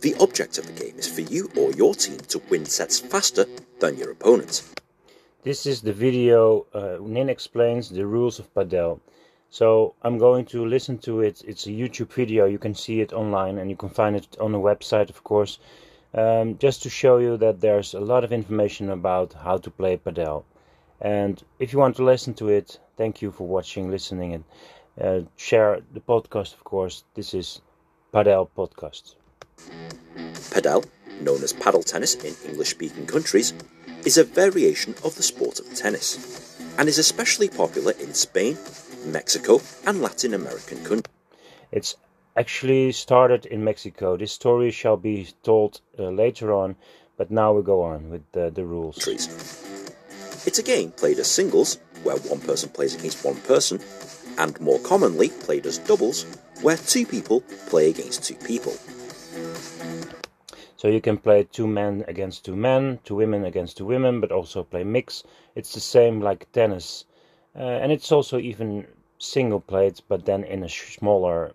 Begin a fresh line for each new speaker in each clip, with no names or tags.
The object of the game is for you or your team to win sets faster than your opponent.
This is the video uh, Ninh explains the rules of Padel. So I'm going to listen to it. It's a YouTube video. You can see it online and you can find it on the website, of course. Um, just to show you that there's a lot of information about how to play Padel. And if you want to listen to it, thank you for watching, listening, and uh, share the podcast, of course. This is Padel Podcast.
Padel, known as paddle tennis in English speaking countries, is a variation of the sport of tennis and is especially popular in Spain, Mexico, and Latin American countries.
It's actually started in Mexico. This story shall be told uh, later on, but now we go on with the, the rules.
It's a game played as singles, where one person plays against one person, and more commonly played as doubles, where two people play against two people.
So you can play two men against two men, two women against two women, but also play mix. It's the same like tennis. Uh, and it's also even single played, but then in a smaller.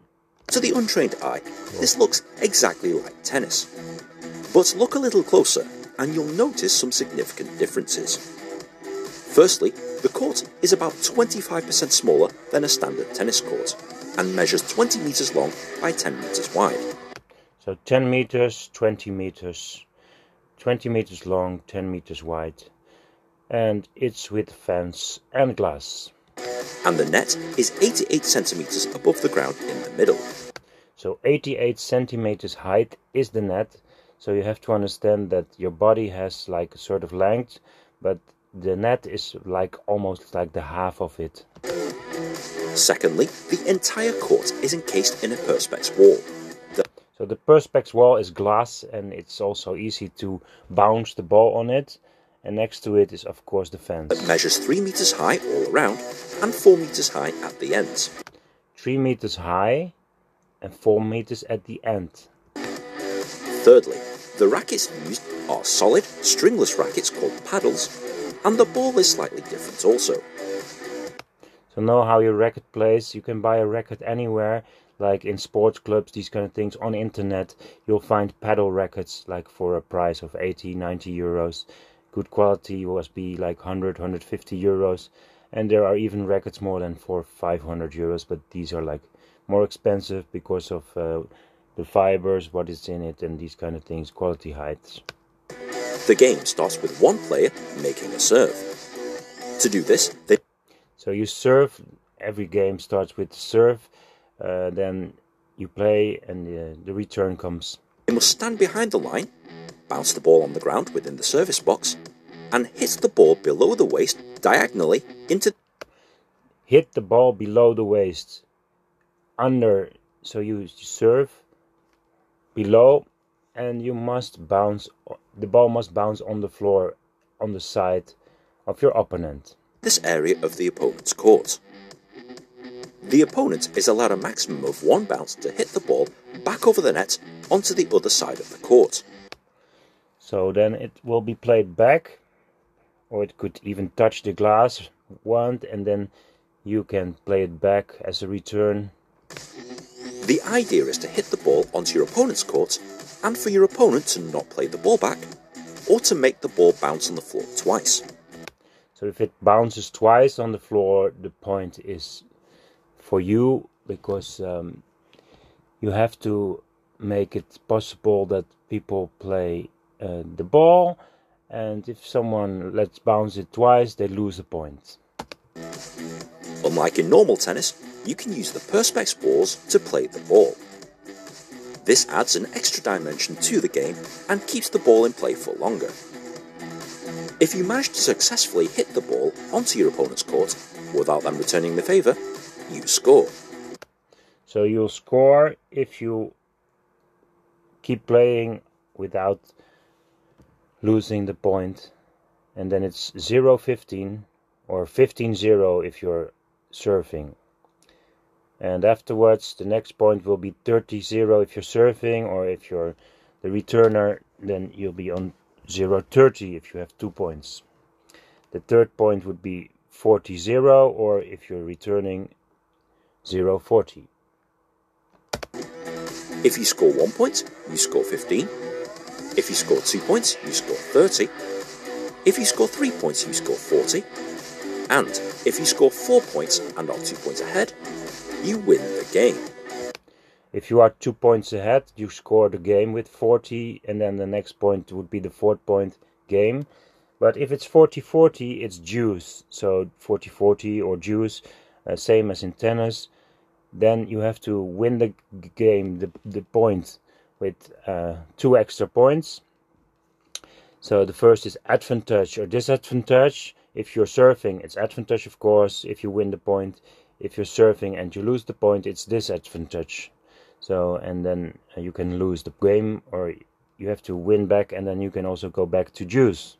To the untrained eye, this looks exactly like tennis. But look a little closer, and you'll notice some significant differences. Firstly, the court is about 25% smaller than a standard tennis court, and measures 20 meters long by 10 meters wide.
So 10 meters, 20 meters, 20 meters long, 10 meters wide. And it's with fence and glass.
And the net is 88 centimeters above the ground in the middle.
So 88 centimeters height is the net. So you have to understand that your body has like a sort of length, but the net is like almost like the half of it.
Secondly, the entire court is encased in a perspex wall.
So the perspex wall is glass and it's also easy to bounce the ball on it. And next to it is of course the fence.
It measures 3 meters high all around and 4 meters high at the ends.
3 meters high and 4 meters at the end.
Thirdly, the rackets used are solid, stringless rackets called paddles, and the ball is slightly different also.
So know how your racket plays. You can buy a racket anywhere like in sports clubs these kind of things on internet you'll find paddle rackets like for a price of 80 90 euros. Good quality must be like 100 150 euros. And there are even rackets more than for 500 euros but these are like more expensive because of uh, the fibers what is in it and these kind of things quality heights.
The game starts with one player making a serve. To do this they
so you serve every game starts with serve uh, then you play and the, the return comes.
You must stand behind the line, bounce the ball on the ground within the service box, and hit the ball below the waist diagonally into.
Hit the ball below the waist, under. So you serve below, and you must bounce. The ball must bounce on the floor, on the side of your opponent.
This area of the opponent's court. The opponent is allowed a maximum of one bounce to hit the ball back over the net onto the other side of the court.
So then it will be played back, or it could even touch the glass one, and then you can play it back as a return.
The idea is to hit the ball onto your opponent's court, and for your opponent to not play the ball back, or to make the ball bounce on the floor twice.
So if it bounces twice on the floor, the point is for you because um, you have to make it possible that people play uh, the ball. And if someone lets bounce it twice they lose a point.
Unlike in normal tennis you can use the perspex balls to play the ball. This adds an extra dimension to the game and keeps the ball in play for longer. If you manage to successfully hit the ball onto your opponent's court without them returning the favour you score.
So you'll score if you keep playing without losing the point. And then it's 0 15 or 15 0 if you're surfing. And afterwards, the next point will be 30 0 if you're surfing, or if you're the returner, then you'll be on 0 30 if you have two points. The third point would be 40 0, or if you're returning 040.
If you score 1 point, you score 15. If you score 2 points, you score 30. If you score 3 points, you score 40. And if you score 4 points and are 2 points ahead, you win the game.
If you are 2 points ahead, you score the game with 40 and then the next point would be the fourth point game. But if it's 40-40, it's deuce. So 40-40 or deuce, uh, same as in tennis. Then you have to win the game, the, the point, with uh, two extra points. So the first is advantage or disadvantage. If you're serving, it's advantage, of course, if you win the point. If you're serving and you lose the point, it's disadvantage. So, and then you can lose the game or you have to win back and then you can also go back to deuce.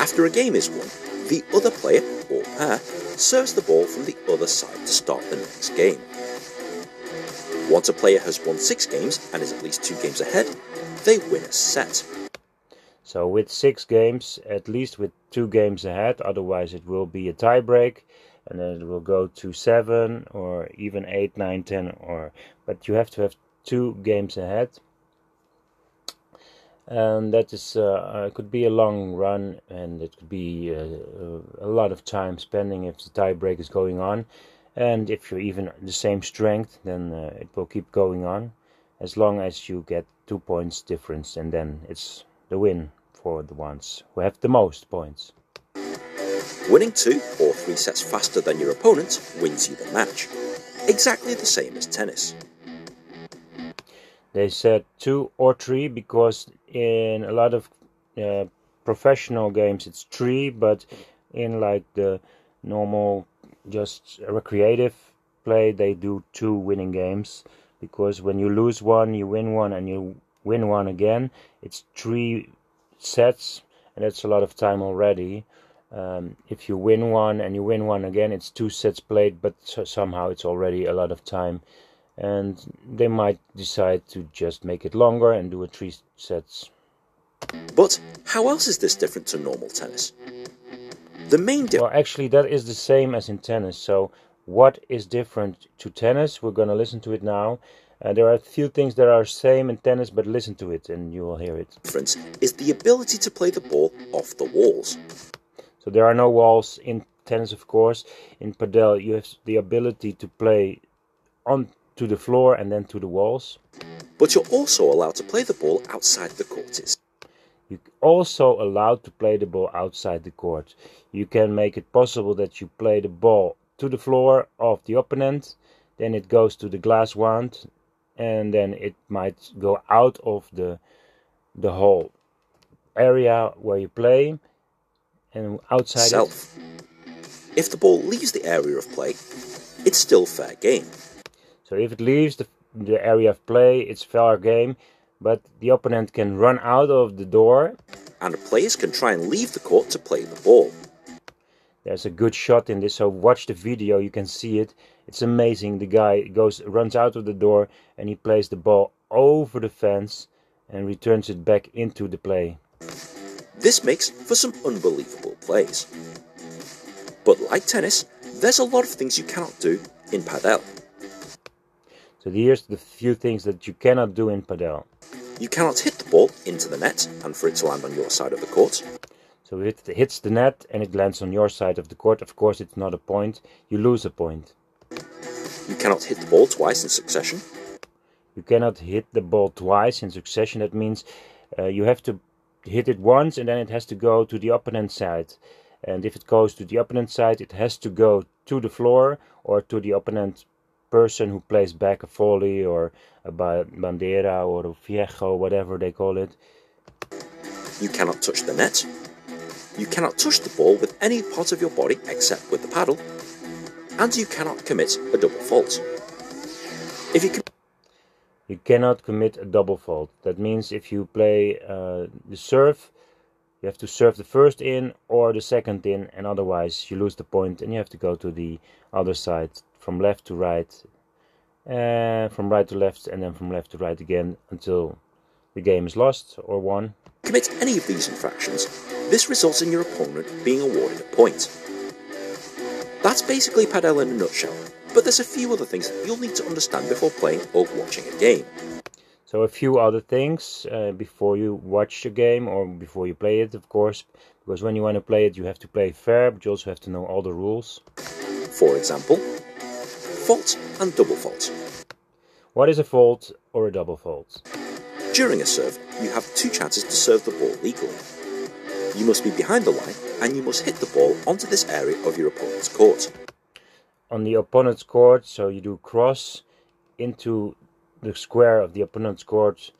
After a game is won, the other player, or pair, serves the ball from the other side to start the next game. Once a player has won six games and is at least two games ahead, they win a set.
So with six games, at least with two games ahead, otherwise it will be a tiebreak and then it will go to seven or even eight, nine, ten or but you have to have two games ahead and that is uh, could be a long run and it could be uh, a lot of time spending if the tie break is going on. And if you're even the same strength then uh, it will keep going on as long as you get two points difference and then it's the win for the ones who have the most points.
Winning two or three sets faster than your opponent wins you the match. Exactly the same as tennis
they said two or three because in a lot of uh, professional games it's three, but in like the normal just recreative play they do two winning games. Because when you lose one you win one and you win one again it's three sets and that's a lot of time already. Um, if you win one and you win one again it's two sets played but somehow it's already a lot of time and they might decide to just make it longer and do a three sets.
But how else is this different to normal tennis? The main
difference. Well, actually, that is the same as in tennis. So, what is different to tennis? We're going to listen to it now. Uh, there are a few things that are same in tennis, but listen to it and you will hear it.
Difference is the ability to play the ball off the walls.
So there are no walls in tennis, of course. In padel, you have the ability to play on to the floor and then to the walls.
But you're also allowed to play the ball outside the court.
You're also allowed to play the ball outside the court. You can make it possible that you play the ball to the floor of the opponent, then it goes to the glass wand, and then it might go out of the the whole area where you play and outside
Self. It. If the ball leaves the area of play, it's still fair game.
So if it leaves the, the area of play, it's fair game, but the opponent can run out of the door.
And the players can try and leave the court to play the ball.
There's a good shot in this, so watch the video, you can see it. It's amazing. The guy goes runs out of the door and he plays the ball over the fence and returns it back into the play.
This makes for some unbelievable plays. But like tennis, there's a lot of things you cannot do in padel.
So here's the few things that you cannot do in padel.
You cannot hit the ball into the net and for it to land on your side of the court.
So if it hits the net and it lands on your side of the court, of course it's not a point, you lose a point.
You cannot hit the ball twice in succession.
You cannot hit the ball twice in succession. That means uh, you have to hit it once and then it has to go to the opponent side. And if it goes to the opponent side, it has to go to the floor or to the opponent person who plays back a volley or a bandeja or a viejo, whatever they call it.
You cannot touch the net. You cannot touch the ball with any part of your body except with the paddle. And you cannot commit a double fault. If you can
you cannot commit a double fault. That means if you play uh, the serve, you have to serve the first in or the second in, and otherwise you lose the point and you have to go to the other side from left to right, uh, from right to left, and then from left to right again until the game is lost or won.
Commit any of these infractions, this results in your opponent being awarded a point. That's basically Padel in a nutshell, but there's a few other things you'll need to understand before playing or watching a game.
So a few other things uh, before you watch a game or before you play it, of course, because when you want to play it, you have to play fair, but you also have to know all the rules.
For example, fault and double fault.
What is a fault or a double fault?
During a serve, you have two chances to serve the ball legally. You must be behind the line and you must hit the ball onto this area of your opponent's court.
On the opponent's court, so you do cross into the square of the opponent's court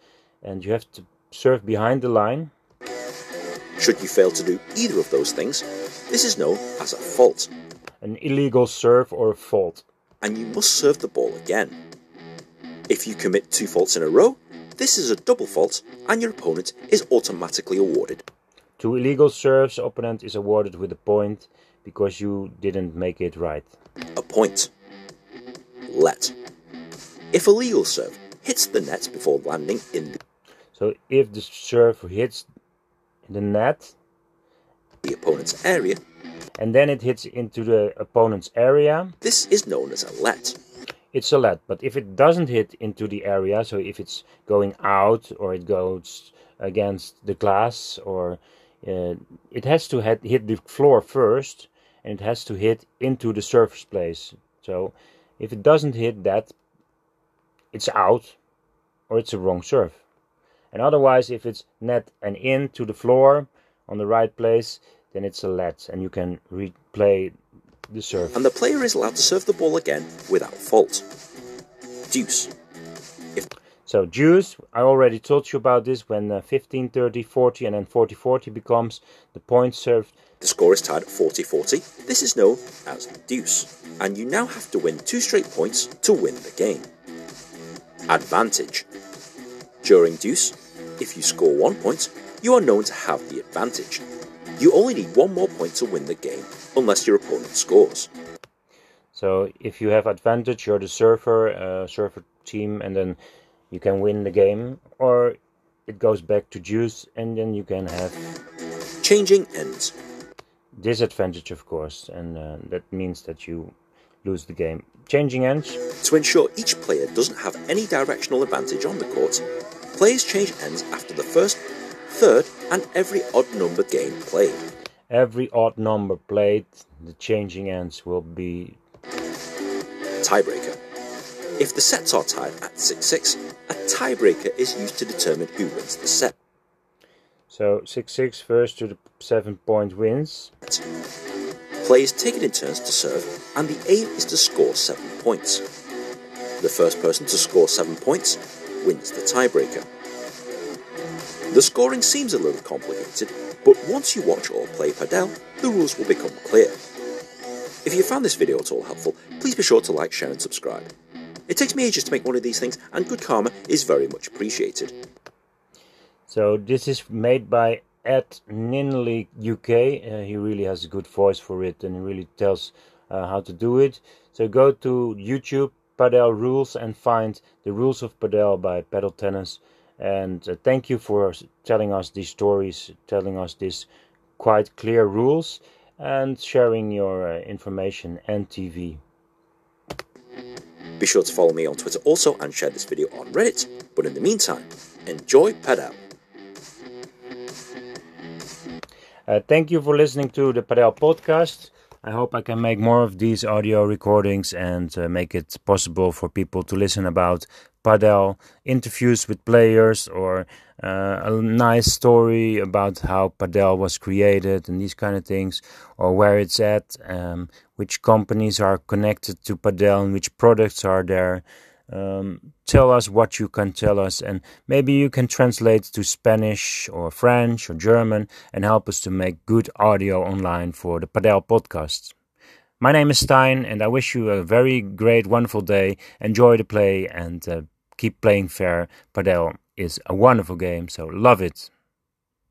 and you have to serve behind the line.
Should you fail to do either of those things, this is known as a fault.
An illegal serve or a fault.
And you must serve the ball again. If you commit two faults in a row, this is a double fault and your opponent is automatically awarded.
Two illegal serves, opponent is awarded with a point because you didn't make it right.
A point. Let. If a legal serve hits the net before landing in the
So if the serve hits the net
the opponent's area,
and then it hits into the opponent's area,
this is known as a let.
it's a let. But if it doesn't hit into the area, so if it's going out or it goes against the glass or uh, it has to hit, hit the floor first and it has to hit into the surface place. So if it doesn't hit that, it's out or it's a wrong serve. And otherwise, if it's net and in to the floor on the right place, then it's a let and you can replay the serve.
And the player is allowed to serve the ball again without fault. Deuce.
So deuce, I already told you about this when uh, 15, 30, 40 and then 40, 40 becomes the point served.
The score is tied at 40 40. This is known as deuce. And you now have to win two straight points to win the game. Advantage. During deuce, if you score one point, you are known to have the advantage. You only need one more point to win the game, unless your opponent scores.
So if you have advantage, you're the server, uh, server team, and then you can win the game, or it goes back to deuce, and then you can have
Changing ends.
disadvantage, of course, and uh, that means that you lose the game. Changing ends.
To ensure each player doesn't have any directional advantage on the court, players change ends after the first, third, and every odd number game played.
Every odd number played, the changing ends will be
Tiebreaker. If the sets are tied at 6 6, a tiebreaker is used to determine who wins the set.
so 6-6 first to the seven point wins.
Players take it in turns to serve, and the aim is to score 7 points. The first person to score 7 points wins the tiebreaker. The scoring seems a little complicated, but once you watch or play Padel, the rules will become clear. If you found this video at all helpful, please be sure to like, share, and subscribe. It takes me ages to make one of these things, and good karma is very much appreciated.
So this is made by Ed NinhLy UK. Uh, he really has a good voice for it, and he really tells uh, how to do it. So go to YouTube Padel Rules and find the rules of Padel by Paddle Tennis. And uh, thank you for telling us these stories, telling us these quite clear rules, and sharing your uh, information and TV.
Be sure to follow me on Twitter also and share this video on Reddit. But in the meantime, enjoy Padel.
Uh, thank you for listening to the Padel podcast. I hope I can make more of these audio recordings and uh, make it possible for people to listen about Padel, interviews with players, or uh, a nice story about how Padel was created and these kind of things, or where it's at, um, which companies are connected to Padel and which products are there. Um, tell us what you can tell us, and maybe you can translate to Spanish or French or German and help us to make good audio online for the Padel podcast. My name is Stijn, and I wish you a very great, wonderful day. Enjoy the play and uh, keep playing fair. Padel is a wonderful game, so love it.